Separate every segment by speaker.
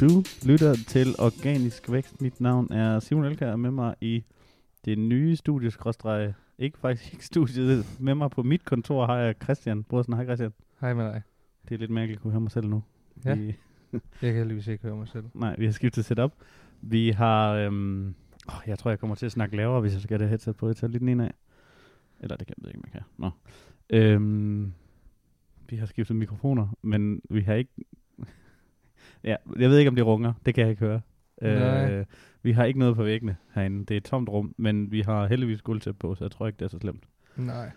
Speaker 1: Du lytter til Organisk Vækst. Mit navn er Simon Elkær, og med mig i det nye studie, ikke faktisk ikke studiet, med mig på mit kontor har jeg Christian Brorsen. Hej Christian.
Speaker 2: Hej med dig.
Speaker 1: Det er lidt mærkeligt at kunne høre mig selv nu.
Speaker 2: Ja.
Speaker 1: Vi,
Speaker 2: Jeg kan heldigvis ikke høre mig selv.
Speaker 1: nej, vi har skiftet setup. Vi har, øhm, åh, jeg tror jeg kommer til at snakke lavere, hvis jeg skal have det headset på. Jeg tager lidt den ene af. Eller det kan jeg ikke, jeg kan. Nå. Øhm, vi har skiftet mikrofoner, men vi har ikke... ja, jeg ved ikke, om det runger. Det kan jeg ikke høre.
Speaker 2: Nej.
Speaker 1: Øh, vi har ikke noget på væggene herinde. Det er et tomt rum, men vi har heldigvis guldtæp på, så jeg tror ikke, det er så slemt.
Speaker 2: Nej.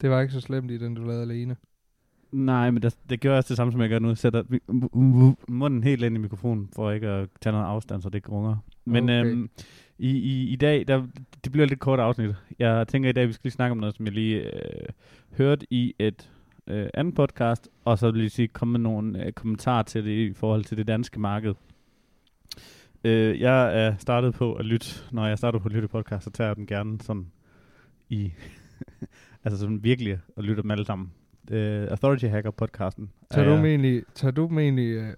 Speaker 2: Det var ikke så slemt i den, du lavede alene.
Speaker 1: Nej, men det, det gør også det samme, som jeg gør nu. Jeg sætter munden helt ind i mikrofonen, for ikke at tage noget afstand, så det ikke runger. Men
Speaker 2: Okay.
Speaker 1: øhm, i, i, i dag, der, det bliver et lidt kort afsnit. Jeg tænker i dag, vi skal lige snakke om noget, som jeg lige øh, hørte i et øh, andet podcast, og så vil jeg sige, komme med nogle øh, kommentarer til det i forhold til det danske marked. Øh, jeg er startet på at lytte, når jeg starter på at lytte podcast, så tager jeg den gerne sådan i, altså sådan virkelig at lytte dem alle sammen. Øh, Authority Hacker podcasten.
Speaker 2: Tager
Speaker 1: er
Speaker 2: du dem egentlig, tager du dem egentlig øh,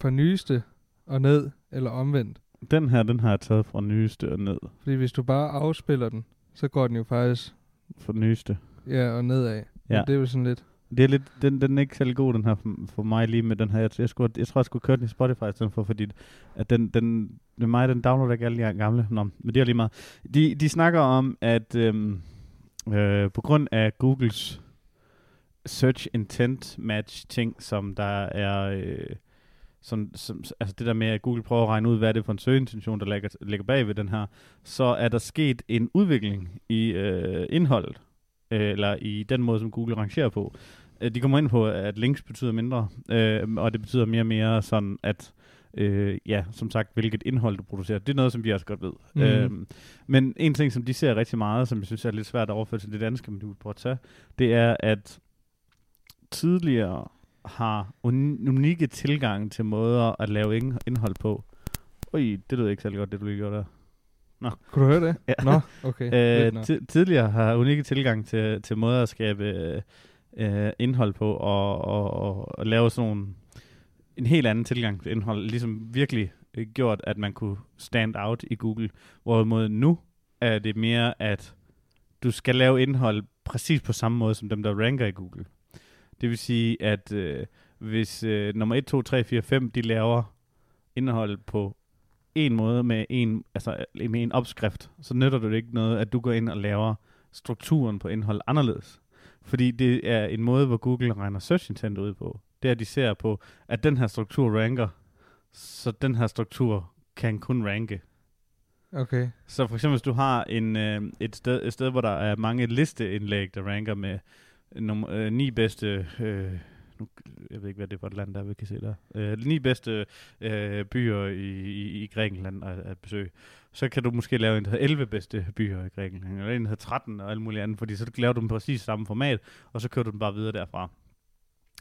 Speaker 2: fra nyeste og ned, eller omvendt?
Speaker 1: Den her, den har jeg taget fra nyeste og ned.
Speaker 2: Fordi hvis du bare afspiller den, så går den jo faktisk
Speaker 1: Fra nyeste.
Speaker 2: ja, og nedad.
Speaker 1: Ja.
Speaker 2: Men det er jo sådan lidt...
Speaker 1: Det er lidt, den, den er ikke særlig god, den her for, mig lige med den her. Jeg, jeg, skulle, jeg tror, jeg skulle køre den i Spotify i stedet for, fordi at den, den, med mig, den downloader ikke alle de gamle. Nå, men det er lige meget. De, de snakker om, at øhm, øh, på grund af Googles search intent match ting, som der er... Øh, som, som, altså det der med, at Google prøver at regne ud, hvad er det for en søgeintention, der ligger, ligger bag ved den her, så er der sket en udvikling i øh, indholdet, øh, eller i den måde, som Google rangerer på. Øh, de kommer ind på, at links betyder mindre, øh, og det betyder mere og mere sådan, at øh, ja, som sagt, hvilket indhold du producerer. Det er noget, som vi også godt ved.
Speaker 2: Mhm.
Speaker 1: Øh, men en ting, som de ser rigtig meget, som jeg synes er lidt svært at overføre til det danske, men du vil prøve at tage, det er, at tidligere har uni- unikke tilgang til måder at lave ind- indhold på. Ui, det lyder ikke særlig godt, det du lige gjorde der.
Speaker 2: Kunne du høre det?
Speaker 1: Ja.
Speaker 2: Nå, okay.
Speaker 1: Øh,
Speaker 2: nå.
Speaker 1: ti- tidligere har unikke tilgang til, til måder at skabe øh, øh, indhold på, og, og, og, og lave sådan nogle, en helt anden tilgang til indhold, ligesom virkelig øh, gjort, at man kunne stand out i Google. Hvorimod nu er det mere, at du skal lave indhold præcis på samme måde som dem, der ranker i Google. Det vil sige, at øh, hvis øh, nummer 1, 2, 3, 4, 5, de laver indhold på en måde med en, altså, med en opskrift, så nytter det ikke noget, at du går ind og laver strukturen på indhold anderledes. Fordi det er en måde, hvor Google regner search intent ud på. Det er, at de ser på, at den her struktur ranker, så den her struktur kan kun ranke.
Speaker 2: Okay.
Speaker 1: Så for eksempel, hvis du har en, øh, et, sted, et sted, hvor der er mange listeindlæg, der ranker med nummer, øh, ni bedste... Øh, nu, jeg ved ikke, hvad det er for et land, der vi kan se der. Øh, ni bedste øh, byer i, i, i Grækenland at, at besøge. Så kan du måske lave en, der hedder 11 bedste byer i Grækenland, eller en, der hedder 13 og alt muligt andet, fordi så laver du dem præcis samme format, og så kører du dem bare videre derfra.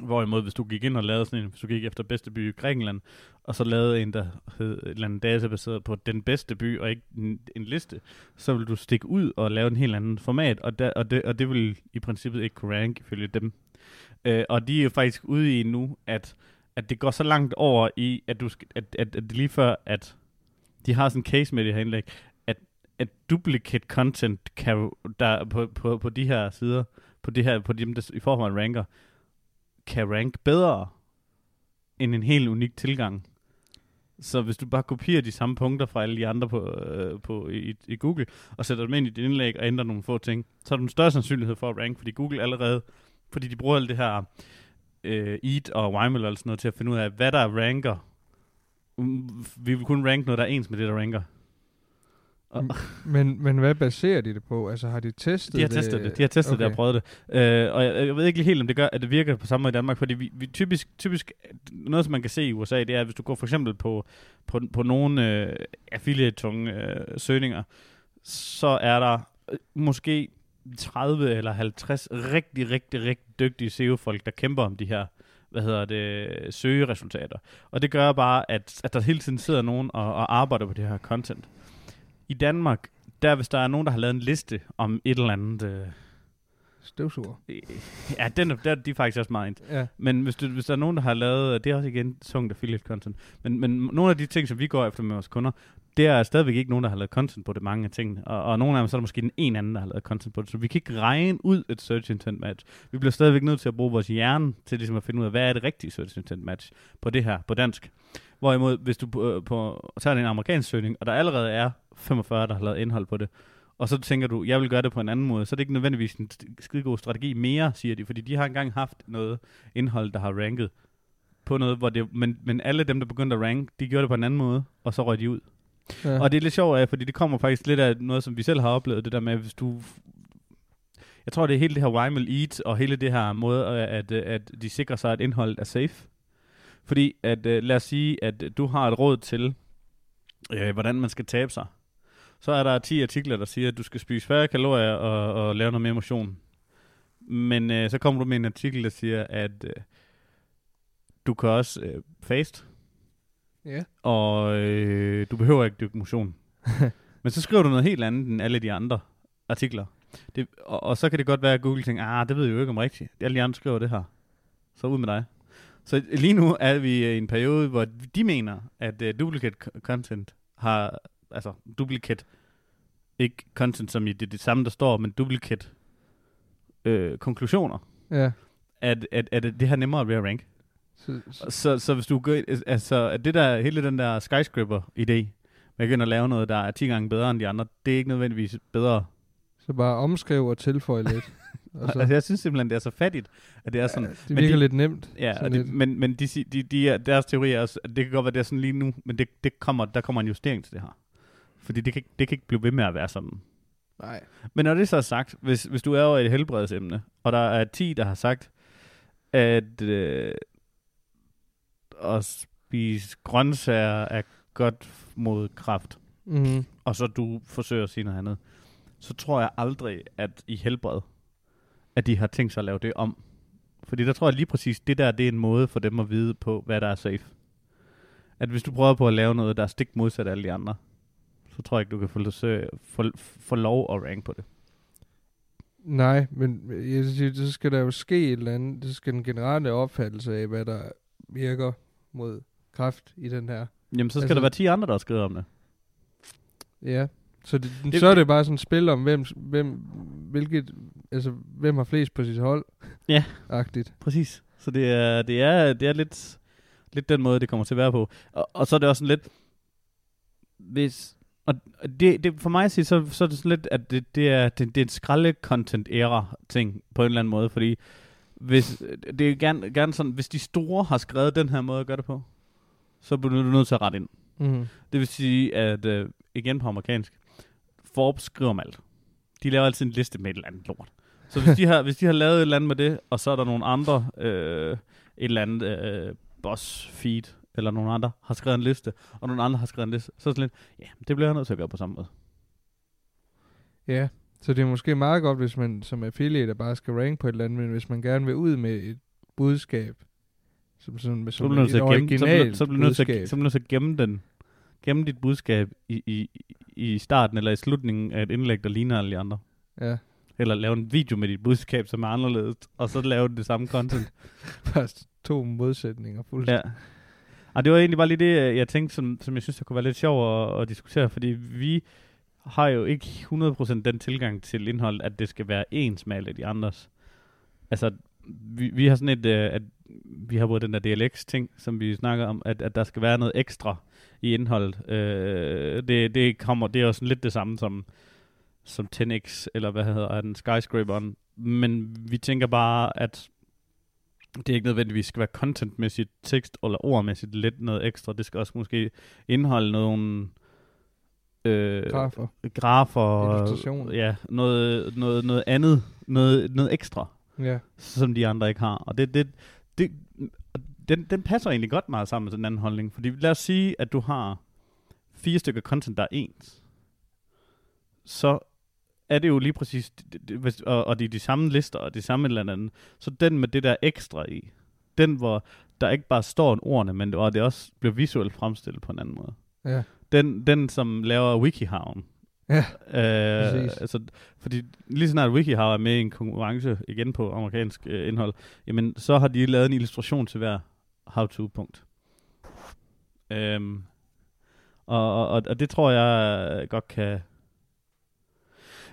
Speaker 1: Hvorimod, hvis du gik ind og lavede sådan en, hvis du gik efter bedste by i Grækenland, og så lavede en, der hed et eller andet data baseret på den bedste by, og ikke en, en liste, så vil du stikke ud og lave en helt anden format, og, der, og, det, og det vil i princippet ikke kunne rank ifølge dem. Øh, og de er faktisk ude i nu, at, at det går så langt over i, at, du skal, at, at, at det lige før, at de har sådan en case med det her indlæg, at, at duplicate content kan, der på, på, på de her sider, på, det her, på dem, der i forvejen ranker, kan rank bedre end en helt unik tilgang. Så hvis du bare kopierer de samme punkter fra alle de andre på, øh, på i, i Google, og sætter dem ind i dit indlæg og ændrer nogle få ting, så har du en større sandsynlighed for at rank, fordi Google allerede, fordi de bruger alt det her øh, EAT og YML og sådan noget til at finde ud af, hvad der ranker. Mm, Vi vil kun ranke noget, der er ens med det, der ranker. Og,
Speaker 2: Men, men hvad baserer de det på? Altså har de testet
Speaker 1: de har testet det, de har testet okay. det og prøvet det. Øh, og jeg, jeg ved ikke helt, om det gør, at det virker på samme måde i Danmark, fordi vi, vi typisk, typisk, noget som man kan se i USA, det er, at hvis du går for eksempel på, på, på nogle øh, affiliate-tunge øh, søgninger, så er der øh, måske 30 eller 50 rigtig, rigtig, rigtig dygtige SEO-folk, der kæmper om de her hvad hedder det, søgeresultater. Og det gør bare, at, at der hele tiden sidder nogen og, og arbejder på det her content. I Danmark, der hvis der er nogen, der har lavet en liste om et eller andet, øh,
Speaker 2: støvsuger.
Speaker 1: Ja, den, er- der, de er faktisk også meget.
Speaker 2: Ja.
Speaker 1: Men hvis, du, hvis der er nogen, der har lavet, det er også igen sunget affiliate content, men, men nogle af de ting, som vi går efter med vores kunder, det er stadigvæk ikke nogen, der har lavet content på det, mange af tingene. Og, og nogle af dem, så er der måske en, en anden, der har lavet content på det. Så vi kan ikke regne ud et search intent match. Vi bliver stadigvæk nødt til at bruge vores hjerne til ligesom at finde ud af, hvad er det rigtige search intent match på det her, på dansk. Hvorimod, hvis du på, på, tager en amerikansk søgning, og der allerede er 45, der har lavet indhold på det, og så tænker du, jeg vil gøre det på en anden måde, så er det ikke nødvendigvis en skide god strategi mere, siger de, fordi de har engang haft noget indhold, der har ranket på noget, hvor det, men, men alle dem, der begyndte at rank, de gjorde det på en anden måde, og så røg de ud
Speaker 2: ja.
Speaker 1: Og det er lidt sjovt af, fordi det kommer faktisk lidt af noget, som vi selv har oplevet, det der med, hvis du... Jeg tror, det er hele det her Wymal Eat, og hele det her måde, øh, at, øh, at, de sikrer sig, at indholdet er safe. Fordi, at, øh, lad os sige, at du har et råd til, øh, hvordan man skal tabe sig. Så er der 10 artikler, der siger, at du skal spise færre kalorier og, og lave noget mere motion. Men øh, så kommer du med en artikel, der siger, at øh, du kan også øh, fast,
Speaker 2: ja.
Speaker 1: og øh, du behøver ikke dyrke motion. Men så skriver du noget helt andet end alle de andre artikler. Det, og, og så kan det godt være, at Google tænker, ah, det ved jeg jo ikke om rigtigt. Alle de andre skriver det her. Så ud med dig. Så lige nu er vi i en periode, hvor de mener, at uh, duplicate co- content har, altså duplicate, ikke content som i det, det samme, der står, men duplicate øh, konklusioner,
Speaker 2: ja.
Speaker 1: at, at, at det her nemmere at rank.
Speaker 2: Så, så,
Speaker 1: Så, så hvis du går, ind- altså, at det der, hele den der skyscraper-idé, med at lave noget, der er 10 gange bedre end de andre, det er ikke nødvendigvis bedre.
Speaker 2: så bare omskrive og tilføje lidt. Og så,
Speaker 1: Altså, jeg synes simpelthen, det er så fattigt, at det er sådan...
Speaker 2: ja, det
Speaker 1: men
Speaker 2: virker
Speaker 1: de-
Speaker 2: lidt nemt.
Speaker 1: Ja, og
Speaker 2: lidt.
Speaker 1: men, men de, de, de er, deres teori er også, at det kan godt være, det er sådan lige nu, men det, det kommer, der kommer en justering til det her. Fordi det kan, ikke- det kan ikke blive ved med at være sådan.
Speaker 2: Nej.
Speaker 1: Men når det så er sagt, hvis, hvis du er over i et helbredsemne, og der er 10, der har sagt, at øh, at spise grøntsager er godt mod kræft,
Speaker 2: Mm-hmm.
Speaker 1: og så du forsøger at sige noget andet, så tror jeg aldrig, at i helbred, at de har tænkt sig at lave det om. Fordi der tror jeg lige præcis, det der, det er en måde for dem at vide på, hvad der er safe. At hvis du prøver på at lave noget, der er stik modsat af alle de andre, så tror jeg ikke, du kan få, løse- få, få lov at rank på det.
Speaker 2: Nej, men jeg vil sige, så skal der jo ske et eller andet. Det skal den generelle opfattelse af, hvad der virker mod kræft i den her.
Speaker 1: Jamen, så skal
Speaker 2: Altså-
Speaker 1: der være 10 andre, der har skrevet om det.
Speaker 2: Ja. Så, det,
Speaker 1: Det-
Speaker 2: så er det bare sådan et spil om, hvem, hvem, hvilket, altså, hvem har flest på sit hold.
Speaker 1: Ja.
Speaker 2: Agtigt.
Speaker 1: Præcis. Så det er, det er, det er lidt, lidt den måde, det kommer til at være på. Og, og så er det også sådan lidt, hvis, og og det, det for mig at sige, så, så er det sådan lidt, at det, det er, det, det er en skralde content era ting på en eller anden måde, fordi hvis, det er gerne, gerne sådan, hvis de store har skrevet den her måde at gøre det på, så bliver du nødt til at rette ind.
Speaker 2: Mm.
Speaker 1: Det vil sige, at øh, igen på amerikansk, Forbes skriver om alt. De laver altid en liste med et eller andet lort. Så hvis de har, hvis de har lavet et eller andet med det, og så er der nogle andre, øh, et eller andet øh, boss feed, eller nogle andre har skrevet en liste, og nogle andre har skrevet en liste, så er det sådan lidt, ja, det bliver jeg nødt til at gøre på samme måde.
Speaker 2: Ja, så det er måske meget godt, hvis man som affiliate bare skal rank på et eller andet, men hvis man gerne vil ud med et budskab, som sådan med
Speaker 1: Så
Speaker 2: som et
Speaker 1: så bliver,
Speaker 2: originalt
Speaker 1: så bliver nødt til så bliver nødt til at gemme den, gemme dit budskab i, i, i starten eller i slutningen af et indlæg, der ligner alle de andre.
Speaker 2: Ja,
Speaker 1: Eller lave en video med dit budskab, som er anderledes, og så lave det samme content.
Speaker 2: først to modsætninger fuldstændig.
Speaker 1: Ja. Og det var egentlig bare lige det, jeg tænkte, som, som jeg synes, der kunne være lidt sjov at, at diskutere, fordi vi har jo ikke 100% den tilgang til indhold, at det skal være ens med alle de andres. Altså, vi, vi har sådan et, øh, at vi har både den der DLX-ting, som vi snakker om, at, at der skal være noget ekstra i indholdet. Øh, det, det, kommer, det er jo sådan lidt det samme som, som 10X, eller hvad hedder den, Skyscraperen. Men vi tænker bare, at det ikke nødvendigvis skal være contentmæssigt, tekst- eller ordmæssigt lidt noget ekstra. Det skal også måske indeholde nogle øh,
Speaker 2: Grafer.
Speaker 1: grafer
Speaker 2: Illustrationer.
Speaker 1: ja, noget, noget, noget andet, noget, noget ekstra,
Speaker 2: Ja.
Speaker 1: som de andre ikke har. Og det, det, det, den, den passer egentlig godt meget sammen med den anden holdning. Fordi lad os sige, at du har fire stykker content, der er ens. Så er det jo lige præcis, og, og det er de samme lister, og det samme et eller andet. Så den med det der ekstra i, den hvor der ikke bare står en ordene, men hvor det også bliver visuelt fremstillet på en anden måde.
Speaker 2: Ja.
Speaker 1: Den, den som laver WikiHow,
Speaker 2: Ja,
Speaker 1: Øh,
Speaker 2: præcis.
Speaker 1: altså, fordi lige snart WikiHow er med i en konkurrence igen på amerikansk øh, indhold, jamen så har de lavet en illustration til hver how-to-punkt. Øhm, og, og, og, og det tror jeg godt kan...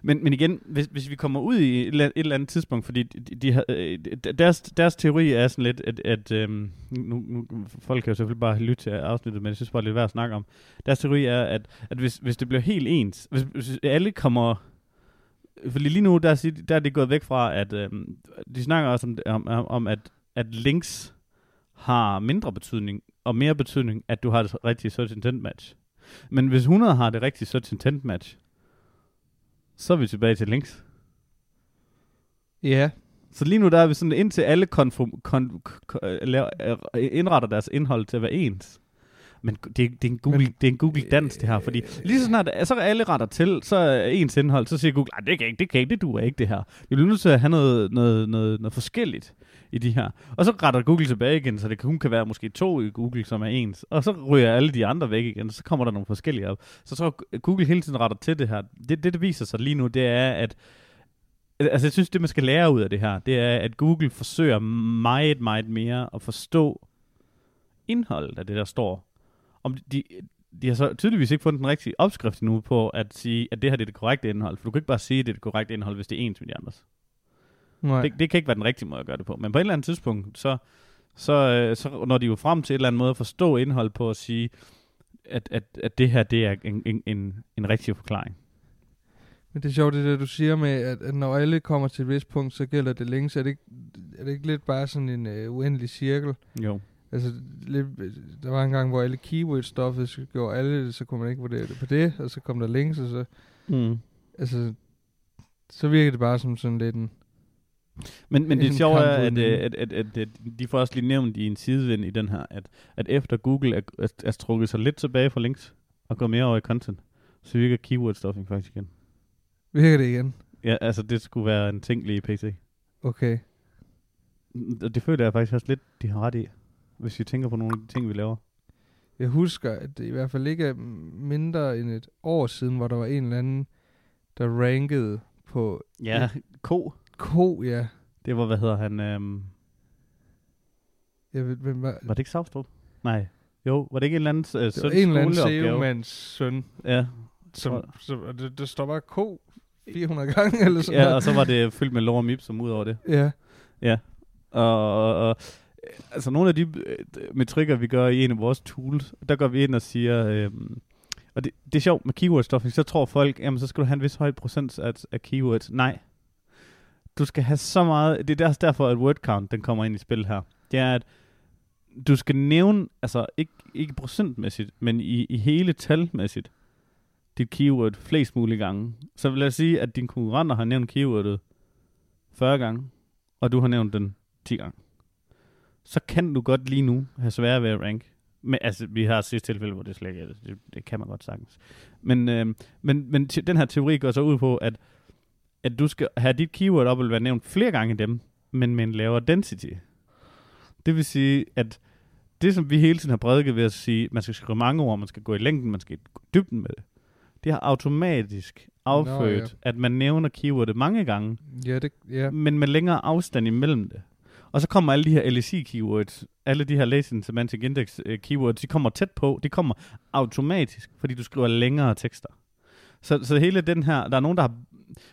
Speaker 1: Men, men igen, hvis, hvis vi kommer ud i et eller, et eller andet tidspunkt, fordi de, de de, øh, deres, deres teori er sådan lidt, at, at øhm, nu, nu, folk kan jo selvfølgelig bare lytte til afsnittet, men jeg synes bare, det er værd at snakke om. Deres teori er, at, at hvis, hvis det bliver helt ens, hvis, hvis alle kommer... Fordi lige nu, der, der er det gået væk fra, at øhm, de snakker også om, om, om at, at links har mindre betydning, og mere betydning, at du har det rigtige search intent match. Men hvis 100 har det rigtige search intent match, så er vi tilbage til links.
Speaker 2: Ja,
Speaker 1: Så lige nu der er vi sådan, indtil alle konform, kon, kon, laver, øh, indretter deres indhold til at være ens. Men det, det, er en Google,
Speaker 2: Men-
Speaker 1: det er en Google dans det her, fordi lige så snart så alle retter til, så er ens indhold, så siger Google, "Ej, det kan ikke, det kan ikke, det duer ikke det her. Vi bliver nødt til at have noget, noget, noget, noget forskelligt i de her. Og så retter Google tilbage igen, så det kun kan være måske to i Google, som er ens. Og så ryger alle de andre væk igen, og så kommer der nogle forskellige op. Så jeg tror, Google hele tiden retter til det her. Det, det, det viser sig lige nu, det er, at Altså, jeg synes, det man skal lære ud af det her, det er, at Google forsøger meget, meget mere at forstå indholdet af det, der står. Om de, de har så tydeligvis ikke fundet den rigtige opskrift nu på at sige, at det her det er det korrekte indhold. For du kan ikke bare sige, at det er det korrekte indhold, hvis det er ens med de andres
Speaker 2: nej.
Speaker 1: Det, det kan ikke være den rigtige måde at gøre det på. Men på et eller andet tidspunkt, så, så, øh, så når de jo frem til et eller andet måde at forstå indhold på at sige, at, at, at det her det er en, en, en, en rigtig forklaring.
Speaker 2: Men det er sjovt, det der du siger med, at, at når alle kommer til et vist punkt, så gælder det længe. Så er det ikke, er det ikke lidt bare sådan en øh, uendelig cirkel?
Speaker 1: Jo.
Speaker 2: Altså, lidt, der var en gang, hvor alle keyword-stoffet gjorde alle, så kunne man ikke vurdere det på det, og så kom der links, og så,
Speaker 1: Mm.
Speaker 2: altså, så virker det bare som sådan lidt en,
Speaker 1: Men, men det
Speaker 2: En
Speaker 1: sjove er, at, øh, at, at, at, at de får også lige nævnt i en sidevind i den her, at, at efter Google er, er, er trukket sig lidt tilbage fra links og går mere over i content, så virker keyword stuffing faktisk igen.
Speaker 2: virker det igen?
Speaker 1: Ja, altså det skulle være en ting lige i PC.
Speaker 2: Okay.
Speaker 1: Og det føler jeg faktisk også lidt, de har ret i, hvis vi tænker på nogle af de ting, vi laver.
Speaker 2: Jeg husker, at det i hvert fald ikke er mindre end et år siden, hvor der var en eller anden, der rankede på
Speaker 1: Ja, ko.
Speaker 2: Ko, ja.
Speaker 1: Det var, hvad hedder han, øhm,
Speaker 2: Jeg ved, hvem var,
Speaker 1: var det ikke Savstrup? Nej. Jo, var det ikke en eller anden øh,
Speaker 2: det
Speaker 1: søns
Speaker 2: en eller anden søn,
Speaker 1: Ja,
Speaker 2: som, som og det, der står bare ko 400 gange, eller sådan
Speaker 1: ja,
Speaker 2: noget.
Speaker 1: og så var det fyldt med lorem ipsum ud over det.
Speaker 2: Ja,
Speaker 1: Og, og, og øh, altså nogle af de øh, metrikker, vi gør i en af vores tools, der går vi ind og siger, øhm, og det, det er sjovt med keyword stuffing, så tror folk, jamen så skal du have en vis høj procent af, af keywords. Nej. Du skal have så meget, det er også derfor, at word count, den kommer ind i spil her. Det er, at du skal nævne, altså ikke, ikke procentmæssigt, men i, i hele talmæssigt, dit keyword flest mulige gange. Så vil jeg sige, at dine konkurrenter har nævnt keywordet 40 gange, og du har nævnt den 10 gange, så kan du godt lige nu have svært ved at rank. Men, altså, vi har sidste tilfælde, hvor det slet ikke er det. Det, det kan man godt sagtens. Men, øh, men, men den her teori går så ud på, at, at du skal have dit keyword op og være nævnt flere gange dem, men med en lavere density. Det vil sige, at det, som vi hele tiden har prædiket ved at sige, man skal skrive mange ord, man skal gå i længden, man skal gå i dybden med det, det har automatisk affødt,
Speaker 2: ja.
Speaker 1: at man nævner keywordet mange gange,
Speaker 2: ja, det, ja.
Speaker 1: men med længere afstand imellem det. Og så kommer alle de her LSI-keywords, alle de her Latent Semantic Index uh, keywords, de kommer tæt på, de kommer automatisk, fordi du skriver længere tekster. Så, så hele den her, der er nogen, der har,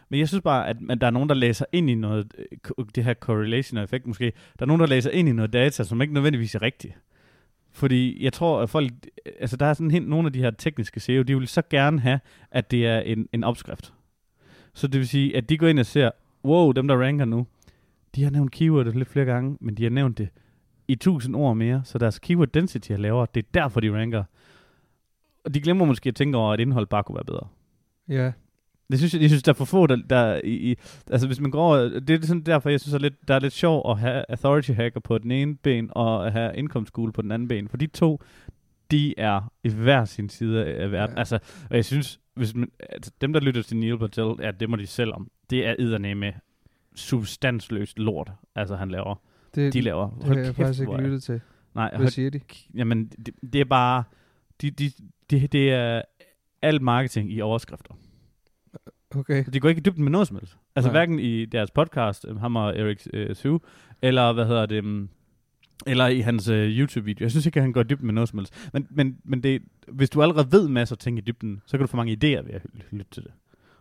Speaker 1: men jeg synes bare, at, at der er nogen, der læser ind i noget, øh, det her correlation og effekt måske, der er nogen, der læser ind i noget data, som ikke nødvendigvis er rigtigt. Fordi jeg tror, at folk, øh, altså der er sådan helt, nogle af de her tekniske SEO, de vil så gerne have, at det er en, en opskrift. Så det vil sige, at de går ind og ser, wow, dem der ranker nu, de har nævnt keywordet lidt flere gange, men de har nævnt det i tusind ord mere, så deres keyword density er lavere. Det er derfor, de ranker. Og de glemmer måske at tænke over, at indhold bare kunne være bedre.
Speaker 2: Ja,
Speaker 1: det synes jeg, jeg synes, der er for få, der, der i, i, altså hvis man går over, det er sådan derfor, jeg synes, at lidt, der er lidt sjov at have authority hacker på den ene ben, og at have income school på den anden ben, for de to, de er i hver sin side af verden.
Speaker 2: Ja.
Speaker 1: Altså, og jeg synes, hvis man, altså, dem der lytter til Neil Patel, ja, det må de selv om. Det er edderne med substansløst lort, altså han laver.
Speaker 2: det,
Speaker 1: De laver.
Speaker 2: det har jeg faktisk ikke
Speaker 1: er-
Speaker 2: lyttet til.
Speaker 1: Nej,
Speaker 2: Hvad
Speaker 1: hold,
Speaker 2: siger de?
Speaker 1: jamen, det, det er bare, de, de, det, det er alt marketing i overskrifter.
Speaker 2: Okay.
Speaker 1: De går ikke i dybden med noget som helst. Altså
Speaker 2: Nej.
Speaker 1: hverken i deres podcast, øh, ham og Erik øh, Sue, eller hvad hedder det, um, eller i hans øh, YouTube-video. Jeg synes ikke, at han går i dybden med noget som helst. Men, men, men det, hvis du allerede ved masser af ting i dybden, så kan du få mange idéer ved at lytte- til det.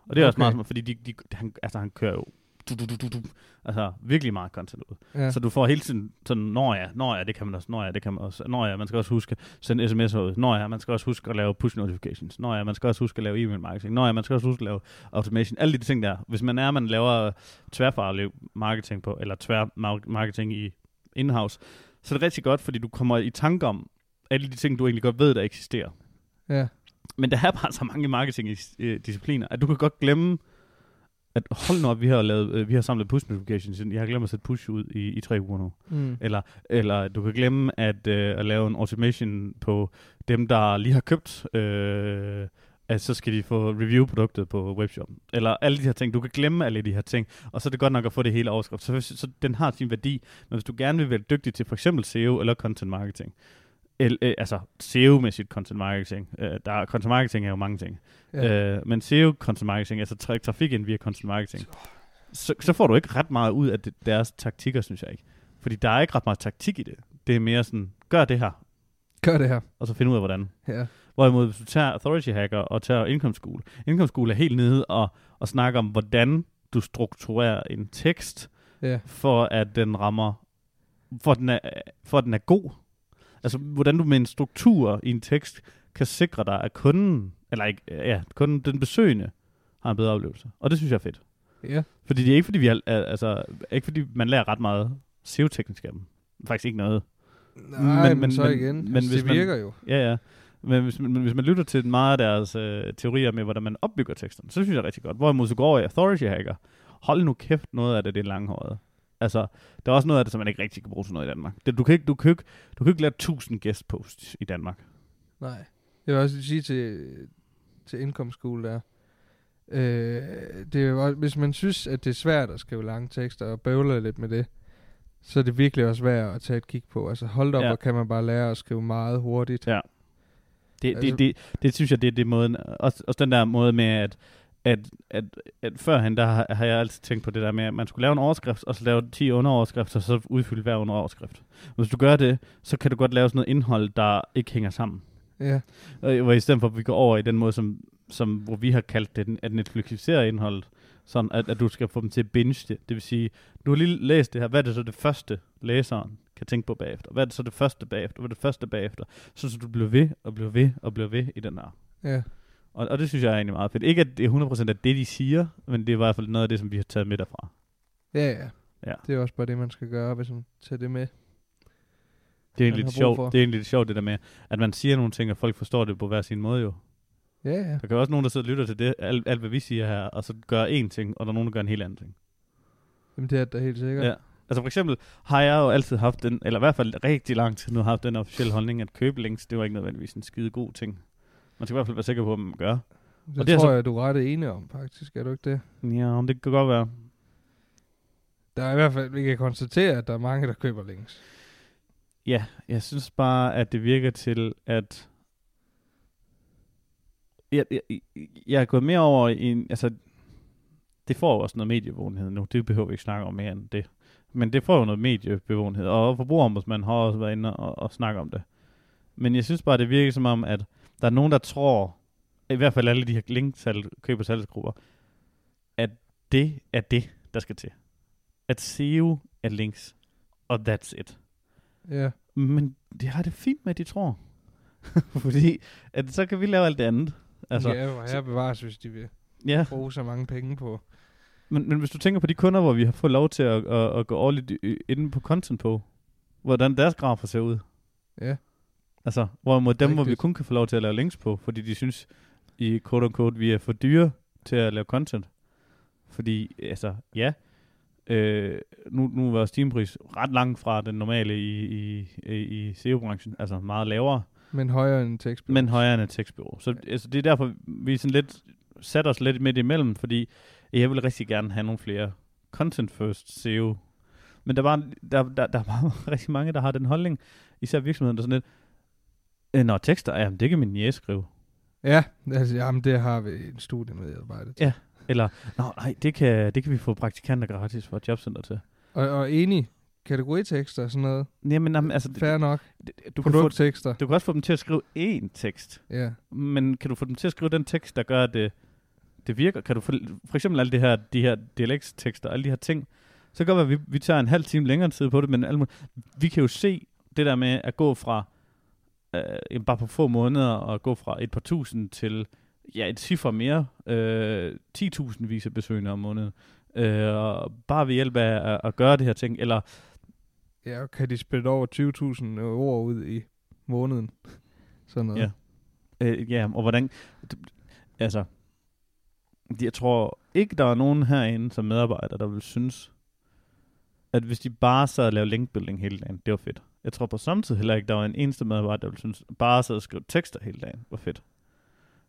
Speaker 1: Og det er okay. også meget smart, fordi de, de, han, altså, han kører jo du, du, du, du, altså virkelig meget content ud.
Speaker 2: Ja.
Speaker 1: Så du får hele tiden sådan, når ja, når ja, det kan man også, når ja, det kan man også, når ja, man skal også huske at sende sms'er ud, når ja, man skal også huske at lave push notifications, når ja, man skal også huske at lave e-mail marketing, når ja, man skal også huske at lave automation, alle de ting der. Hvis man er, man laver tværfaglig marketing på, eller tvær mar- marketing i in-house, så er det rigtig godt, fordi du kommer i tanke om alle de ting, du egentlig godt ved, der eksisterer.
Speaker 2: ja.
Speaker 1: Men der er bare så mange marketing-discipliner, at du kan godt glemme, at hold nu op, vi har, lavet, øh, vi har samlet push notifications, jeg har glemt at sætte push ud i, i tre uger nu.
Speaker 2: Mm.
Speaker 1: Eller, eller du kan glemme at, øh, at lave en automation på dem, der lige har købt, øh, at så skal de få review-produktet på webshoppen. Eller alle de her ting. Du kan glemme alle de her ting, og så er det godt nok at få det hele overskrift. Så, så den har sin værdi. Men hvis du gerne vil være dygtig til for eksempel SEO eller content marketing, el, øh, altså SEO-mæssigt content marketing, øh, der er, content marketing er jo mange ting,
Speaker 2: Ja.
Speaker 1: Ja. Øh, men SEO content marketing, altså tra- trafik ind via content marketing, så, så får du ikke ret meget ud af det, deres taktikker, synes jeg ikke. Fordi der er ikke ret meget taktik i det. Det er mere sådan, gør det her,
Speaker 2: Gør det her.
Speaker 1: og så find ud af, hvordan.
Speaker 2: Ja.
Speaker 1: Hvorimod, hvis du tager Authority Hacker og tager Income School, Income School er helt nede og, og snakker om, hvordan du strukturerer en tekst,
Speaker 2: Ja.
Speaker 1: for at den rammer, for at den er, for at den er god. Altså, hvordan du med en struktur i en tekst kan sikre dig, at kunden, eller ikke, ja, kunden, den besøgende, har en bedre oplevelse. Og det synes jeg er fedt.
Speaker 2: Ja.
Speaker 1: Fordi det er ikke fordi, vi har, altså, ikke fordi man lærer ret meget SEO-teknisk af dem. Faktisk ikke noget.
Speaker 2: Nej, men, men, så
Speaker 1: men-
Speaker 2: igen.
Speaker 1: men
Speaker 2: altså,
Speaker 1: hvis
Speaker 2: det
Speaker 1: man-
Speaker 2: virker jo.
Speaker 1: Ja, ja. Men hvis man, men hvis man lytter til meget af deres øh, teorier med, hvordan man opbygger teksterne, så synes jeg det er rigtig godt. Hvorimod så går i Authority Hacker, hold nu kæft, noget af det, det er langhåret. Altså, der er også noget af det, som man ikke rigtig kan bruge til noget i Danmark. Det, du, kan ikke, du, kan ikke, du kan ikke lave 1000 guest posts i Danmark.
Speaker 2: Nej. Jeg vil også sige til, til School der, øh, det er jo, også- hvis man synes, at det er svært at skrive lange tekster og bøvler lidt med det, så er det virkelig også værd at tage et kig på. Altså hold op, Ja. hvor kan man bare lære at skrive meget hurtigt.
Speaker 1: Ja. Det,
Speaker 2: Altså-
Speaker 1: det, det, det synes jeg, det, det er måden, også, også den der måde med, at, at, at, at førhen, der har, har jeg altid tænkt på det der med, at man skulle lave en overskrift, og så lave 10 underoverskrifter, og så udfylde hver underoverskrift. Hvis du gør det, så kan du godt lave sådan noget indhold, der ikke hænger sammen.
Speaker 2: Ja,
Speaker 1: Og hvor i stedet for, at vi går over i den måde, som, som hvor vi har kaldt det, at Netflixisere indholdet, sådan at, at du skal få dem til at binge det. Det vil sige, du har lige læst det her, hvad er det så det første, læseren kan tænke på bagefter? Hvad er det så det første bagefter? Hvad er det første bagefter? Så, så du bliver ved og bliver ved og bliver ved i den her.
Speaker 2: ja.
Speaker 1: Og, og det synes jeg er egentlig meget fedt. Ikke at det er 100% af det, de siger, men det er i hvert fald noget af det, som vi har taget med derfra.
Speaker 2: Ja, ja.
Speaker 1: Ja.
Speaker 2: Det er også bare det, man skal gøre, hvis man tager det med.
Speaker 1: Det er egentlig lidt sjovt, det er egentlig lidt sjovt det der med, at man siger nogle ting, og folk forstår det på hver sin måde jo.
Speaker 2: Ja, ja.
Speaker 1: Der kan også nogen, der sidder og lytter til det, alt, alt hvad vi siger her, og så gør én ting, og der er nogen, der gør en helt anden ting.
Speaker 2: Jamen, det er da helt sikkert.
Speaker 1: Ja. Altså for eksempel har jeg jo altid haft den, eller i hvert fald rigtig lang tid nu haft den officielle holdning, at købe links, det var ikke nødvendigvis en skide god ting. Man skal i hvert fald være sikker på, hvad man gør.
Speaker 2: Det,
Speaker 1: Og det
Speaker 2: tror
Speaker 1: så-
Speaker 2: jeg, du er ret enig om, faktisk. Er du ikke det?
Speaker 1: Ja, om det kan godt være.
Speaker 2: Der er i hvert fald, vi kan konstatere, at der er mange, der køber links.
Speaker 1: Ja, jeg synes bare, at det virker til, at jeg, jeg, jeg er gået mere over i en, altså, det får jo også noget mediebevågenhed nu, det behøver vi ikke snakke om mere end det. Men det får jo noget mediebevågenhed, og forbrugerombudsmanden har også været inde og, og snakke om det. Men jeg synes bare, det virker som om, at der er nogen, der tror, i hvert fald alle de her linksalg, køb- og salgsgrupper, at det er det, der skal til. At SEO er links, og that's it.
Speaker 2: Ja.
Speaker 1: Men det har det fint med, at de tror. Fordi at så kan vi lave alt det andet.
Speaker 2: Altså,
Speaker 1: Altså,
Speaker 2: ja, hvor her bevares, hvis de vil
Speaker 1: ja.
Speaker 2: bruge så mange penge på.
Speaker 1: Men, men hvis du tænker på de kunder, hvor vi har fået lov til at, at, at gå årligt inde på content på, hvordan deres grafer ser ud.
Speaker 2: Ja.
Speaker 1: Altså, hvorimod dem, hvor vi kun kan få lov til at lave links på, fordi de synes, i quote unquote, vi er for dyre til at lave content. Fordi, altså, ja, øh, nu, nu var vores timepris ret langt fra den normale i, i, i, i SEO-branchen, altså meget lavere.
Speaker 2: Men højere end tekst.
Speaker 1: Men højere end et tekstbureau. Så altså, det er derfor, vi sådan lidt, sat os lidt midt imellem, fordi jeg vil rigtig gerne have nogle flere content first SEO. Men der, var, der, der, der er bare rigtig mange, der har den holdning, især virksomheden, der er sådan lidt, "Øh, Nå, tekster, jamen det kan min jæs skrive.
Speaker 2: Ja, altså, jamen, det har vi en studie med i arbejdet.
Speaker 1: Ja. Eller, nå, nej, det kan, det kan vi få praktikanter gratis for et jobcenter til.
Speaker 2: Og, og enig, kategoritekster og sådan noget.
Speaker 1: Jamen, jamen altså,
Speaker 2: Fair nok.
Speaker 1: du kan, få, du kan også få dem til at skrive én tekst.
Speaker 2: Ja.
Speaker 1: Men kan du få dem til at skrive den tekst, der gør, at det, det virker? Kan du for, for eksempel alle det her, de her dialektstekster, alle de her ting, så kan det godt være, at vi, vi tager en halv time længere tid på det, men alle, vi kan jo se det der med at gå fra, øh, bare på få måneder, og gå fra et par tusind til ja, et cifre mere, øh, 10.000 vis af besøgende om måneden. Øh, og bare ved hjælp af at, at gøre det her ting, eller
Speaker 2: Ja, kan de spille over 20.000 ord ud i måneden? Sådan noget.
Speaker 1: Ja. Øh, ja, og hvordan... Altså, jeg tror ikke, der er nogen herinde som medarbejder, der vil synes, at hvis de bare sad og lavede linkbuilding hele dagen, det var fedt. Jeg tror på samme tid heller ikke, der var en eneste medarbejder, der vil synes, bare sad og skrev tekster hele dagen, var fedt.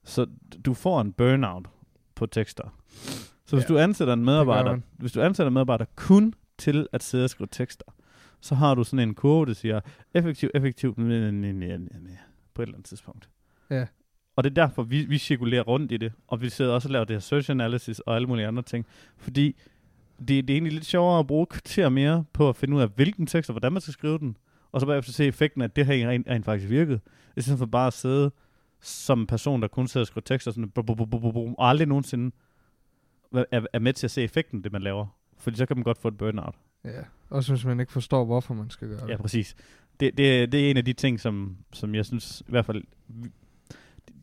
Speaker 1: Så du får en burnout på tekster. Så hvis
Speaker 2: Ja,
Speaker 1: du ansætter en medarbejder, hvis du ansætter en medarbejder kun til at sidde og skrive tekster, så har du sådan en kurve, der siger effektiv, effektiv, på et eller andet tidspunkt.
Speaker 2: Ja.
Speaker 1: Og det er derfor, vi, vi cirkulerer rundt i det, og vi sidder også og laver det her search analysis og alle mulige andre ting. Fordi det, det er egentlig lidt sjovere at bruge kvarter mere på at finde ud af, hvilken tekst og hvordan man skal skrive den, og så bagefter se effekten at det her rent, rent faktisk virket. I stedet for bare at sidde som en person, der kun sidder og skriver tekster, sådan, bum, bum, bum, bum, og aldrig nogensinde er, er med til at se effekten det, man laver. Fordi så kan man godt få et burnout.
Speaker 2: ja. Også hvis man ikke forstår, hvorfor man skal gøre det.
Speaker 1: Ja, præcis. Det, det, det er en af de ting, som, som jeg synes i hvert fald...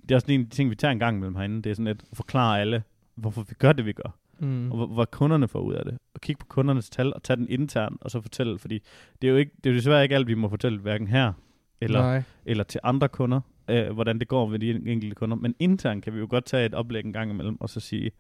Speaker 1: Det er også en af de ting, vi tager en gang imellem herinde. Det er sådan at forklare alle, hvorfor vi gør det, vi gør.
Speaker 2: Mm.
Speaker 1: Og hvad, kunderne får ud af det. Og kigge på kundernes tal og tage den internt, og så fortælle. Fordi det er jo, ikke, det er jo desværre ikke alt, vi må fortælle, hverken her eller,
Speaker 2: Nej.
Speaker 1: eller til andre kunder, øh, hvordan det går med de enkelte kunder. Men internt kan vi jo godt tage et oplæg en gang imellem, og så sige,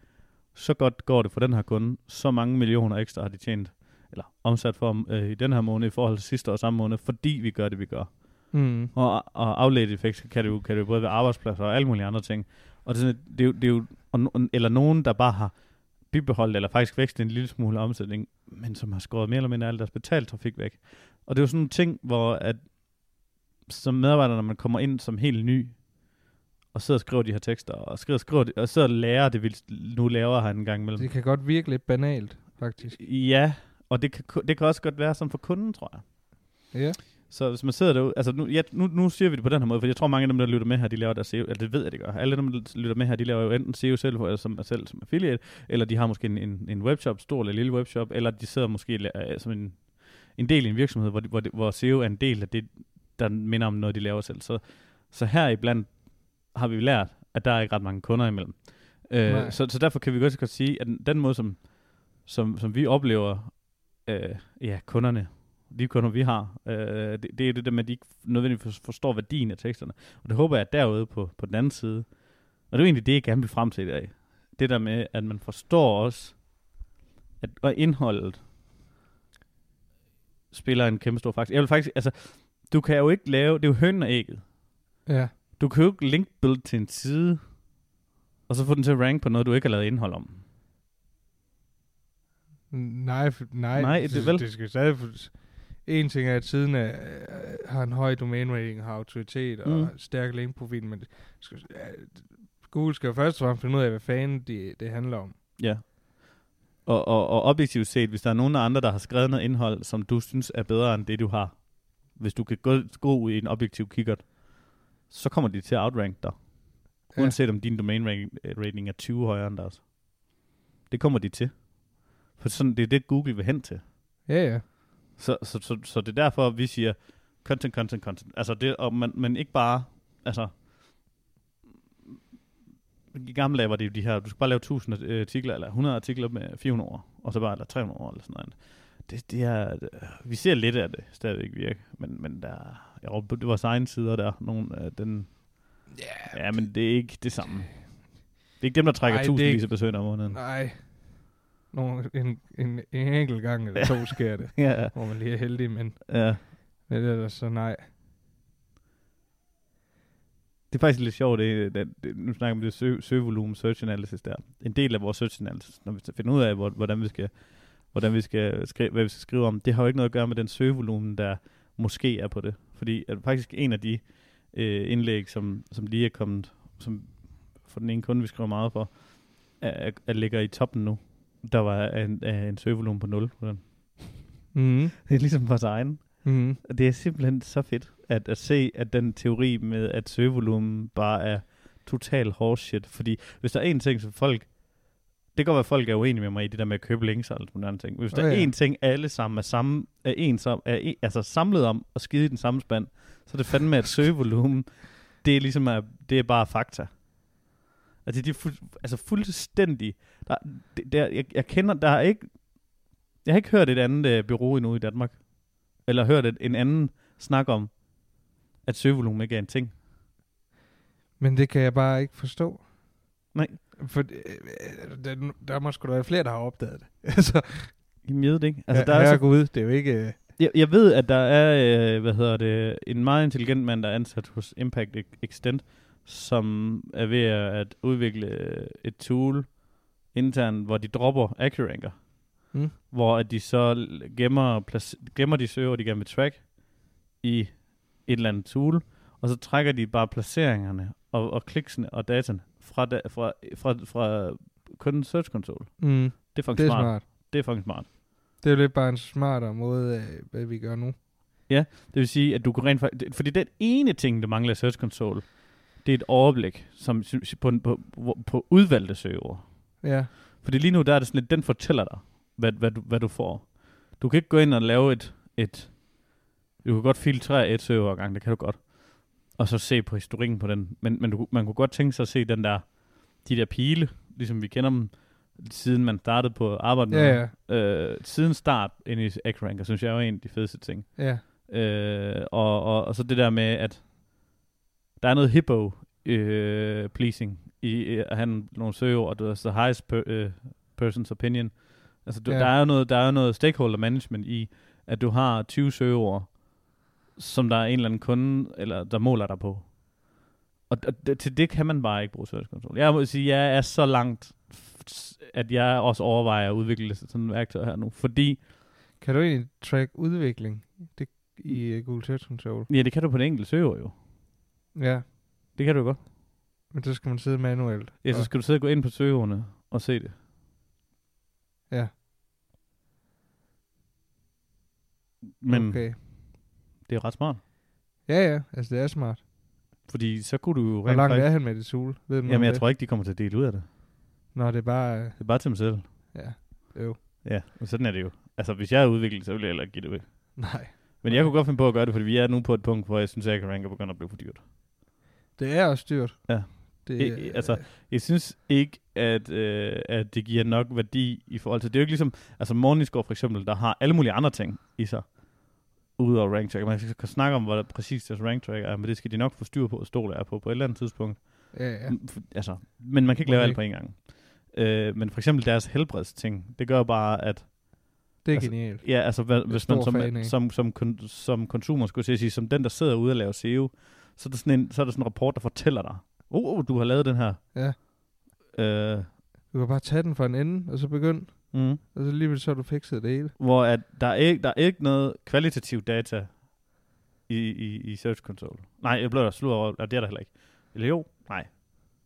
Speaker 1: så godt går det for den her kunde, så mange millioner ekstra har de tjent, eller omsat for øh, i den her måned i forhold til sidste år samme måned, fordi vi gør det, vi gør.
Speaker 2: Mm.
Speaker 1: Og, og afledt effekt kan det, jo, kan det jo både være arbejdspladser og alle mulige andre ting. Og det er, sådan, det er, jo, det er jo, og, eller nogen, der bare har bibeholdt, eller faktisk vækstet en lille smule omsætning, men som har skåret mere eller mindre al deres betalt trafik væk. Og det er jo sådan en ting, hvor at som medarbejder, når man kommer ind som helt ny, og sidder og skriver de her tekster, og skriver, skriver de, og sidder og lærer det, vi nu laver her en gang imellem.
Speaker 2: Det kan godt virke lidt banalt, faktisk.
Speaker 1: Ja, og det kan, det kan også godt være sådan for kunden, tror jeg.
Speaker 2: Ja.
Speaker 1: Så hvis man sidder derude, altså nu, ja, nu, nu siger vi det på den her måde, for jeg tror mange af dem, der lytter med her, de laver deres SEO, eller det ved jeg, det gør. Alle dem, der lytter med her, de laver jo enten SEO selv, eller som, selv som affiliate, eller de har måske en, en, en webshop, stor eller lille webshop, eller de sidder måske uh, som en, en del i en virksomhed, hvor, de, hvor, de, hvor SEO er en del af det, der minder om noget, de laver selv. Så, så her iblandt har vi lært, at der er ikke ret mange kunder imellem. Øh, så, så derfor kan vi godt sige, at den, den måde, som, som, som vi oplever øh, ja, kunderne, de kunder, vi har, øh, det, det er det der med, at de ikke nødvendigvis forstår værdien af teksterne. Og det håber jeg, at derude på, på den anden side, og det er egentlig det, jeg gerne vil frem til i dag. Det der med, at man forstår også, at og indholdet spiller en kæmpe stor faktor. Jeg vil faktisk, altså, du kan jo ikke lave, det er jo hønnen og ægget.
Speaker 2: Ja.
Speaker 1: Du kan jo ikke link build til en side, og så få den til at rank på noget, du ikke har lavet indhold om.
Speaker 2: Nej, nej.
Speaker 1: Nej, det er vel-
Speaker 2: Det skal stadig... En ting er, at siden er, øh, har en høj domain rating, har autoritet og
Speaker 1: Mm.
Speaker 2: stærk linkprofil, men skal, ja, Google skal jo først og fremmest finde ud af, hvad fanden det, det handler om.
Speaker 1: Ja. Og, og, og objektivt set, hvis der er nogen af andre, der har skrevet noget indhold, som du synes er bedre end det, du har, hvis du kan gå, gå ud i en objektiv kikkert, så kommer de til at outrank dig.
Speaker 2: Ja.
Speaker 1: Uanset om din domain rating, rating er 20 højere end deres. Det kommer de til. For sådan, det er det, Google vil hen til.
Speaker 2: Ja, ja.
Speaker 1: Så, så, så, så det er derfor, vi siger content, content, content. Altså det, og man, men ikke bare, altså, i gamle dage var det jo de her, du skal bare lave 1000 øh, artikler, eller 100 artikler med 400 ord, og så bare, eller 300 ord, eller sådan noget. Det, det er, vi ser lidt af det stadigvæk virke, men, men der, jo, det var egen sider der, nogen af den,
Speaker 2: Ja,
Speaker 1: ja, men det er ikke det samme. Det er ikke dem, der trækker
Speaker 2: Ej,
Speaker 1: tusindvis af besøgende om måneden.
Speaker 2: Nej. Nogle, en, en, en enkelt gang eller to sker det,
Speaker 1: Ja,
Speaker 2: hvor man lige er heldig, men
Speaker 1: ja.
Speaker 2: men ellers så nej.
Speaker 1: Det er faktisk lidt sjovt, det, det, det, nu snakker vi om det sø, søgevolumen, search analysis der. En del af vores search analysis, når vi skal finde ud af, hvor, hvordan vi skal, hvordan vi skal skrive, hvad vi skal skrive om, det har jo ikke noget at gøre med den søgevolumen, der måske er på det. Fordi at faktisk en af de øh, indlæg, som, som lige er kommet, som for den ene kunde, vi skriver meget for, er, er, ligger i toppen nu. Der var en, en søgevolumen på 0 på den.
Speaker 2: Mm.
Speaker 1: Det er ligesom vores egen.
Speaker 2: Mm.
Speaker 1: Og det er simpelthen så fedt at, at se, at den teori med, at søgevolumen bare er total horseshit. Fordi hvis der er en ting, som folk... Det kan godt være, at folk er uenige med mig i det der med at købe links og alt sådan noget ting. Hvis der
Speaker 2: Ja,
Speaker 1: er en ting, alle sammen er, samme, er, en, som, er en, altså samlet om at skide i den samme spand, så er det fandme, at søgevolumen, det er ligesom, at, det er bare fakta. Altså, det er fuld, altså fuldstændig... Der, der, jeg, jeg kender, der er ikke... Jeg har ikke hørt et andet øh, bureau endnu i Danmark. Eller hørt et, en anden snak om, at søgevolumen ikke er en ting.
Speaker 2: Men det kan jeg bare ikke forstå.
Speaker 1: Nej.
Speaker 2: For øh, øh, der, der må sgu da være flere, der har opdaget det. altså,
Speaker 1: Jamen, jeg ved det ikke. Altså,
Speaker 2: altså,
Speaker 1: der er så,
Speaker 2: Gud, det er jo ikke... øh,
Speaker 1: jeg, jeg ved, at der er, øh, hvad hedder det, en meget intelligent mand, der er ansat hos Impact Ex- Extend, som er ved at udvikle et tool internt, hvor de dropper AccuRanker.
Speaker 2: Mm.
Speaker 1: Hvor at de så gemmer, plac- gemmer de søger, de gerne vil track i et eller andet tool, og så trækker de bare placeringerne og, og kliksene og dataen fra, da, fra, fra, fra kun Search Console.
Speaker 2: Mm,
Speaker 1: Det er fucking
Speaker 2: det er
Speaker 1: smart.
Speaker 2: smart.
Speaker 1: Det er fucking smart.
Speaker 2: Det er jo lidt bare en smartere måde, af, hvad vi gør nu.
Speaker 1: Det vil sige, at du kan rent faktisk... Fordi den ene ting, der mangler i Search Console, det er et overblik som, på, på, på, på udvalgte søgeord.
Speaker 2: Ja,
Speaker 1: Fordi lige nu, der er det sådan lidt, den fortæller dig, hvad, hvad, du, hvad du får. Du kan ikke gå ind og lave et... et du kan godt filtrere et søgeord gang, det kan du godt. Og så se på historikken på den. Men, men du, man kunne godt tænke sig at se den der, de der pile, ligesom vi kender dem, siden man startede på arbejde med
Speaker 2: ja, ja.
Speaker 1: Øh, siden start ind i AccuRanker, synes jeg er en af de fedeste ting.
Speaker 2: ja.
Speaker 1: Øh, og, og, og så det der med, at der er noget hippo øh, pleasing i øh, at have nogle søgeord, og det er the highest per, øh, person's opinion. Altså, du,
Speaker 2: Ja.
Speaker 1: der, er jo noget, der er jo noget stakeholder management i, at du har 20 søgeord, som der er en eller anden kunde, eller der måler dig på. Og, og det, til det kan man bare ikke bruge Search. Jeg må sige, jeg er så langt, at jeg også overvejer at udvikle sådan et værktøj her nu, fordi
Speaker 2: Kan du egentlig track udvikling det, i uh, Google Search Console?
Speaker 1: Ja, det kan du på den enkelte søgeord jo.
Speaker 2: Ja,
Speaker 1: Det kan du godt.
Speaker 2: men så skal man sidde manuelt.
Speaker 1: Ja, så skal du sidde og gå ind på søgeordene og se det.
Speaker 2: Ja,
Speaker 1: Men okay. det er ret smart.
Speaker 2: Ja, ja, altså det er smart.
Speaker 1: Fordi så kunne du jo
Speaker 2: Hvor langt er han med det tool? Ved
Speaker 1: Jamen, jeg
Speaker 2: det?
Speaker 1: tror ikke, de kommer til at dele ud af det.
Speaker 2: Nå, det er bare... øh,
Speaker 1: Det er bare til dem selv.
Speaker 2: Ja, jo.
Speaker 1: Ja, og sådan er det jo. Altså, hvis jeg er udviklet, så vil jeg heller ikke give det ud.
Speaker 2: Nej.
Speaker 1: Men jeg kunne godt finde på at gøre det, fordi vi er nu på et punkt, hvor jeg synes, at rank er begyndt at blive for dyrt.
Speaker 2: Det er også dyrt.
Speaker 1: Ja.
Speaker 2: Det,
Speaker 1: I- altså, Jeg synes ikke, at, øh, at det giver nok værdi i forhold til... Det er jo ikke ligesom... Altså, Morningscore for eksempel, der har alle mulige andre ting i sig. Udover rank track. Man kan snakke om, hvad præcis deres rank track er, men det skal de nok få styr på og stole er på på et eller andet tidspunkt.
Speaker 2: ja, ja.
Speaker 1: Altså, men man kan ikke lave alt på en gang. Øh, men for eksempel deres helbredsting, det gør bare, at
Speaker 2: Det er
Speaker 1: altså,
Speaker 2: genialt.
Speaker 1: ja, altså, hvad, hvis man som, som, som, kon, som konsumer skulle sige, som den, der sidder ude og laver SEO, så er der sådan en, så er der sådan en rapport, der fortæller dig, oh, oh, du har lavet den her.
Speaker 2: Ja.
Speaker 1: Øh,
Speaker 2: Du kan bare tage den fra en ende, og så begynde.
Speaker 1: mm,
Speaker 2: Og så lige så har du fikset det hele.
Speaker 1: hvor at der, er ikke, der er ikke noget kvalitativ data i, i, i Search Console. Nej, jeg blev der slået over, og det er der heller ikke. Eller jo, nej.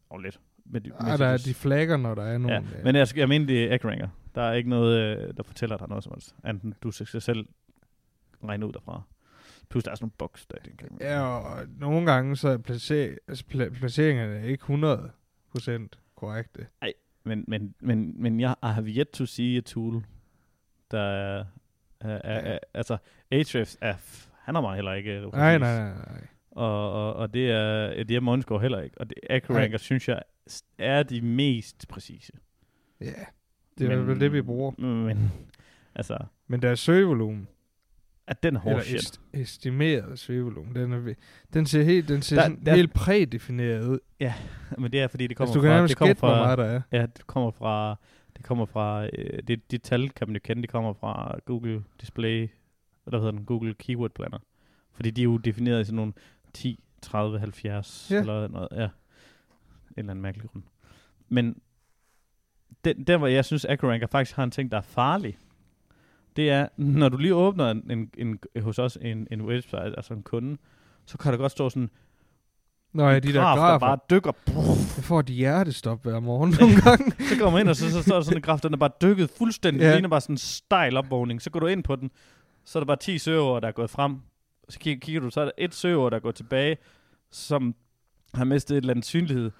Speaker 1: Og lidt. Men,
Speaker 2: Ah, der er de flagger, når der er nogen.
Speaker 1: Ja, men jeg, jeg mener, det er AccuRanker. Der er ikke noget, øh, der fortæller dig noget som helst. Enten du skal selv regne ud derfra. Plus der er sådan nogle boks, der det kan
Speaker 2: Ja, og nogle gange så er placer, altså pla- placeringerne ikke 100% korrekte.
Speaker 1: Men, men, men, men jeg I have yet to see a tool, der er, er, er, er altså, Ahrefs er, f- han har mig heller ikke.
Speaker 2: Nej, nej, nej, nej.
Speaker 1: Og, og, og det er, det er Månescore heller ikke. Og det, AccuRanker, synes jeg, er de mest præcise.
Speaker 2: Ja, det er
Speaker 1: Men-
Speaker 2: vel det, vi bruger.
Speaker 1: Men, altså,
Speaker 2: Men deres søgevolumen,
Speaker 1: at den er hård
Speaker 2: eller
Speaker 1: shit.
Speaker 2: est- estimeret søgevolumen, den, er, den ser helt, den ser
Speaker 1: Der-
Speaker 2: sådan
Speaker 1: der-
Speaker 2: helt prædefineret ud.
Speaker 1: Men det er, fordi det kommer
Speaker 2: Altså, du kan
Speaker 1: fra...
Speaker 2: nærmest
Speaker 1: Det kommer fra
Speaker 2: meget der er.
Speaker 1: Ja, det kommer fra, det kommer fra, øh, det, de tal kan man jo kende, det kommer fra Google Display, hvad hedder den, Google Keyword Planner. Fordi de er jo defineret i sådan nogle 10, 30, 70,
Speaker 2: Ja.
Speaker 1: ja. eller noget, ja. En eller anden mærkelig grund. Men den, der, hvor jeg synes, AccuRanker faktisk har en ting, der er farlig, det er, når du lige åbner en, en, en, hos os en, en website, altså en kunde, så kan der godt stå sådan,
Speaker 2: Nå ja, de der
Speaker 1: graf, der
Speaker 2: grafer.
Speaker 1: bare dykker.
Speaker 2: Jeg får de hjertestop hver morgen nogle gange.
Speaker 1: Så går man ind, og så, så, er der sådan en graf, den er bare dykket fuldstændig.
Speaker 2: Ja.
Speaker 1: Det ligner bare sådan en stejl opvågning. Så går du ind på den, så er der bare 10 søger, der er gået frem. Så kigger, kigger du, så er der et søger, der er gået tilbage, som har mistet et eller andet synlighed.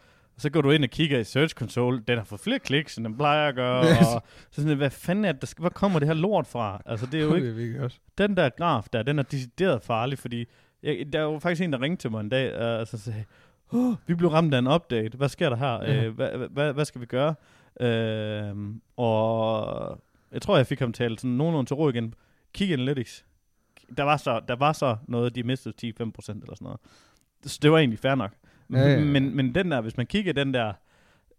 Speaker 1: Så går du ind og kigger i Search Console. Den har fået flere kliks, end den plejer at gøre. Og så sådan, hvad fanden er det, der skal, hvor kommer det her lort fra? Altså, det er jo ikke,
Speaker 2: det er
Speaker 1: den der graf der, den er decideret farlig, fordi jeg, der var faktisk en, der ringte til mig en dag, øh, og så sagde, oh, vi blev ramt af en update, hvad sker der her?
Speaker 2: Ja.
Speaker 1: Øh, hvad, hvad, hvad skal vi gøre? Øh, og jeg tror, jeg fik ham talt sådan nogenlunde til ro igen. Kig Analytics. Der var så, der var så noget, de mistede 10-5% eller sådan noget. Så det var egentlig fair nok.
Speaker 2: Ja, ja.
Speaker 1: Men, men den der, hvis man kigger den der,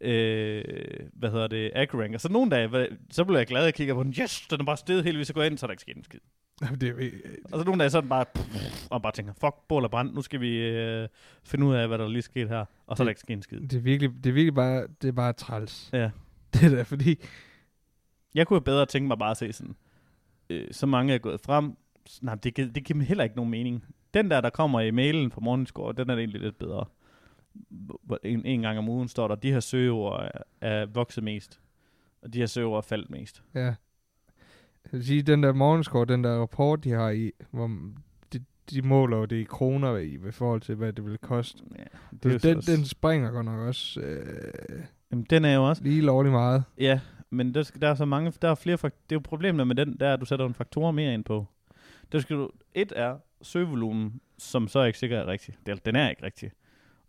Speaker 1: øh, hvad hedder det, AgRank, så nogle dage, så bliver jeg glad, at jeg kigger på den, yes, den er bare stedet helt, hvis jeg går ind, så er der ikke sket en skid.
Speaker 2: Jamen, det virkelig...
Speaker 1: Og så nogle dage, så er den bare, og bare tænker, fuck, bål og brand, nu skal vi øh, finde ud af, hvad der lige skete her. Og så er der ikke sket en skid.
Speaker 2: Det er virkelig, det er virkelig bare, det er bare træls.
Speaker 1: Ja.
Speaker 2: Det der, fordi...
Speaker 1: Jeg kunne bedre tænke mig bare at se sådan, øh, så mange er gået frem. Nej, det, det giver mig heller ikke nogen mening. Den der, der kommer i mailen fra Morningscore, den er egentlig lidt bedre. En, en gang om ugen står der, de her søgeord er, er vokset mest. Og de her søgeord er faldt mest.
Speaker 2: Ja. Jeg vil sige, den der morgenscore, den der rapport, de har i, hvor de, de måler jo det i kroner i, i forhold til, hvad det vil koste.
Speaker 1: Ja,
Speaker 2: Det
Speaker 1: jo
Speaker 2: den,
Speaker 1: så-
Speaker 2: den springer godt nok også øh,
Speaker 1: Jamen, den er jo også,
Speaker 2: lige lovlig meget.
Speaker 1: ja, men der, skal, der er så mange, der er flere, fak- det er jo problemet med den, der er, at du sætter en faktorer mere ind på. Der skal du, et er søgevolumen, som så ikke sikkert er rigtig. Den er ikke rigtig.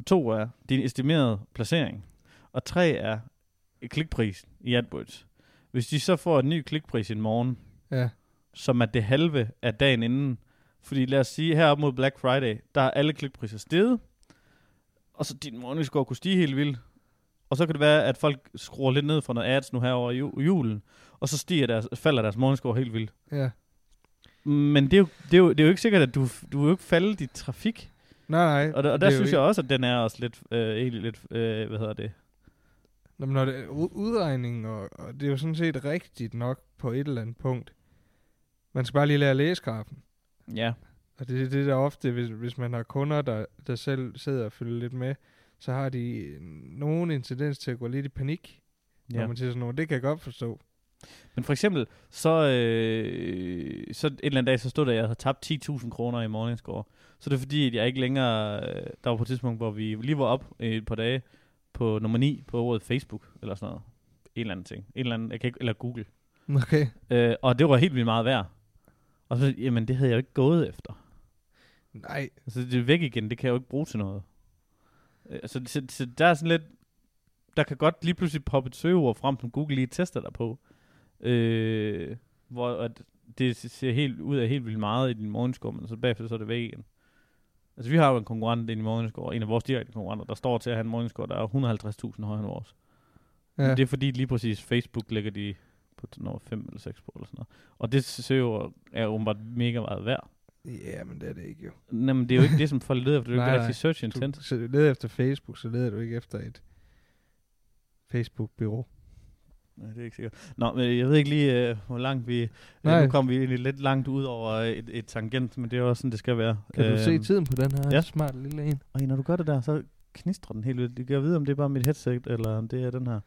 Speaker 1: To er din estimerede placering. Og tre er klikpris i AdWords. Hvis de så får en ny klikpris i morgen,
Speaker 2: Ja.
Speaker 1: som er det halve af dagen inden, fordi lad os sige, her op mod Black Friday, der er alle klikpriser steget, og så din morning score kunne stige helt vildt. Og så kan det være, at folk skruer lidt ned fra noget ads nu her over ju- julen, og så stiger deres, falder deres morning score helt vildt.
Speaker 2: Ja.
Speaker 1: Men det er, jo, det, er jo, det er jo ikke sikkert, at du, du vil jo ikke falde dit trafik.
Speaker 2: Nej, nej.
Speaker 1: Og der, og der
Speaker 2: er
Speaker 1: synes
Speaker 2: ikke-
Speaker 1: jeg også, at den er også lidt, øh, egentlig lidt, øh, hvad hedder det?
Speaker 2: Nå, men når det er udregning, og, og det er jo sådan set rigtigt nok på et eller andet punkt. Man skal bare lige lære at læse grafen.
Speaker 1: Ja.
Speaker 2: Og det er det, der ofte, hvis, hvis man har kunder, der, der selv sidder og følger lidt med, så har de nogen incidens til at gå lidt i panik, ja. når man siger sådan noget. Det kan jeg godt forstå.
Speaker 1: Men for eksempel, så, øh, så en eller anden dag, så stod der, at jeg havde tabt 10.000 kroner i morning score. Så det er fordi, at jeg ikke længere... Øh, der var på et tidspunkt, hvor vi lige var op et par dage på nummer 9 på ordet Facebook, eller sådan noget. En eller anden ting. En eller anden, jeg kan ikke, eller Google.
Speaker 2: Okay.
Speaker 1: Øh, og det var helt vildt meget værd. Og så, jamen, det havde jeg jo ikke gået efter.
Speaker 2: Nej.
Speaker 1: Altså, det er væk igen, det kan jeg jo ikke bruge til noget. Øh, så, så, så der er sådan lidt... Der kan godt lige pludselig poppe et søgeord frem, som Google lige tester dig på. Øh, hvor at det ser helt ud af helt vildt meget i din morgenscore, men så bagefter så er det væk igen. Altså, vi har jo en konkurrent ind i morgenscore, en af vores direkte konkurrenter, der står til at have en morgenscore, der er 150.000 højere end vores.
Speaker 2: Ja.
Speaker 1: Ja. Det er fordi lige præcis Facebook lægger de på nummer 5 eller 6 på, eller sådan noget. Og det søgeord er åbenbart mega meget værd.
Speaker 2: Ja, men det er det ikke jo.
Speaker 1: Nej, men det er jo ikke det, som folk leder efter. Det er jo ikke
Speaker 2: nej.
Speaker 1: search intent.
Speaker 2: Du så leder efter Facebook, så leder du ikke efter et Facebook-bureau.
Speaker 1: Nej, det er ikke sikkert. Nå, men jeg ved ikke lige, uh, hvor langt vi...
Speaker 2: Nej.
Speaker 1: Nej. Nu kom vi egentlig lidt langt ud over et, et tangent, men det er jo også sådan, det skal være.
Speaker 2: Kan du se
Speaker 1: Øhm,
Speaker 2: tiden på den her
Speaker 1: ja.
Speaker 2: smart lille en?
Speaker 1: Og når du gør det der, så knistrer den helt vildt. Jeg kan vide, om det er bare mit headset, eller om det er den her.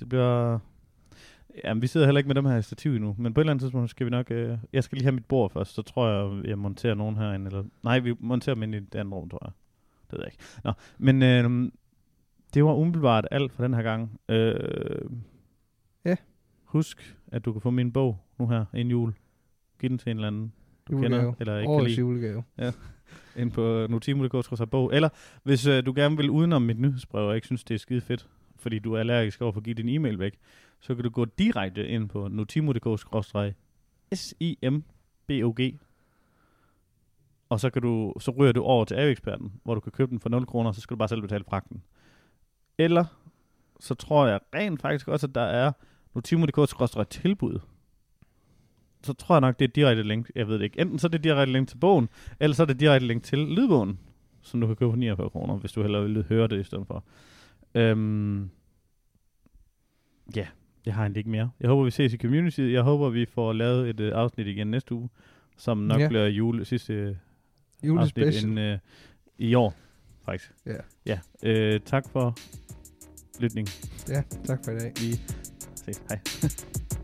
Speaker 1: Det bliver... Jamen, vi sidder heller ikke med dem her i stativ endnu, men på et eller andet tidspunkt skal vi nok... Øh, jeg skal lige have mit bord først, så tror jeg, jeg monterer nogen herinde. Eller, nej, vi monterer dem ind i det andet rum, tror jeg. Det ved jeg ikke. Nå, men øh, det var umiddelbart alt for den her gang. Øh. Husk, at du kan få min bog nu her inden jul. Giv den til en eller anden, du
Speaker 2: Julegave.
Speaker 1: kender, eller ikke kan
Speaker 2: Årets
Speaker 1: lide
Speaker 2: julegave.
Speaker 1: ind på notimo.dk bog. Eller hvis øh, du gerne vil udenom mit nyhedsbrev og ikke synes, det er skide fedt, fordi du er allergisk over for at give din e-mail væk, så kan du gå direkte ind på notimo.dk-simbog og så, kan du, så ryger du over til AV-eksperten, hvor du kan købe den for 0 kroner, så skal du bare selv betale fragten. Eller så tror jeg rent faktisk også, at der er notimo.dk-tilbud. Så tror jeg nok, det er direkte link. Jeg ved det ikke. Enten så er det et direkte link til bogen, eller så er det et direkte link til lydbogen, som du kan købe for 49 kroner, hvis du hellere vil høre det i stedet for. Øhm, ja, jeg har egentlig ikke mere. Jeg håber, vi ses i community. Jeg håber, vi får lavet et uh, afsnit igen næste uge, som nok Ja. bliver jule, sidste uh, afsnit
Speaker 2: Julespecial.
Speaker 1: end, uh, i år. faktisk.
Speaker 2: Ja.
Speaker 1: Ja, øh, tak for lytning.
Speaker 2: Ja, tak for i dag.
Speaker 1: Vi ses. Hej.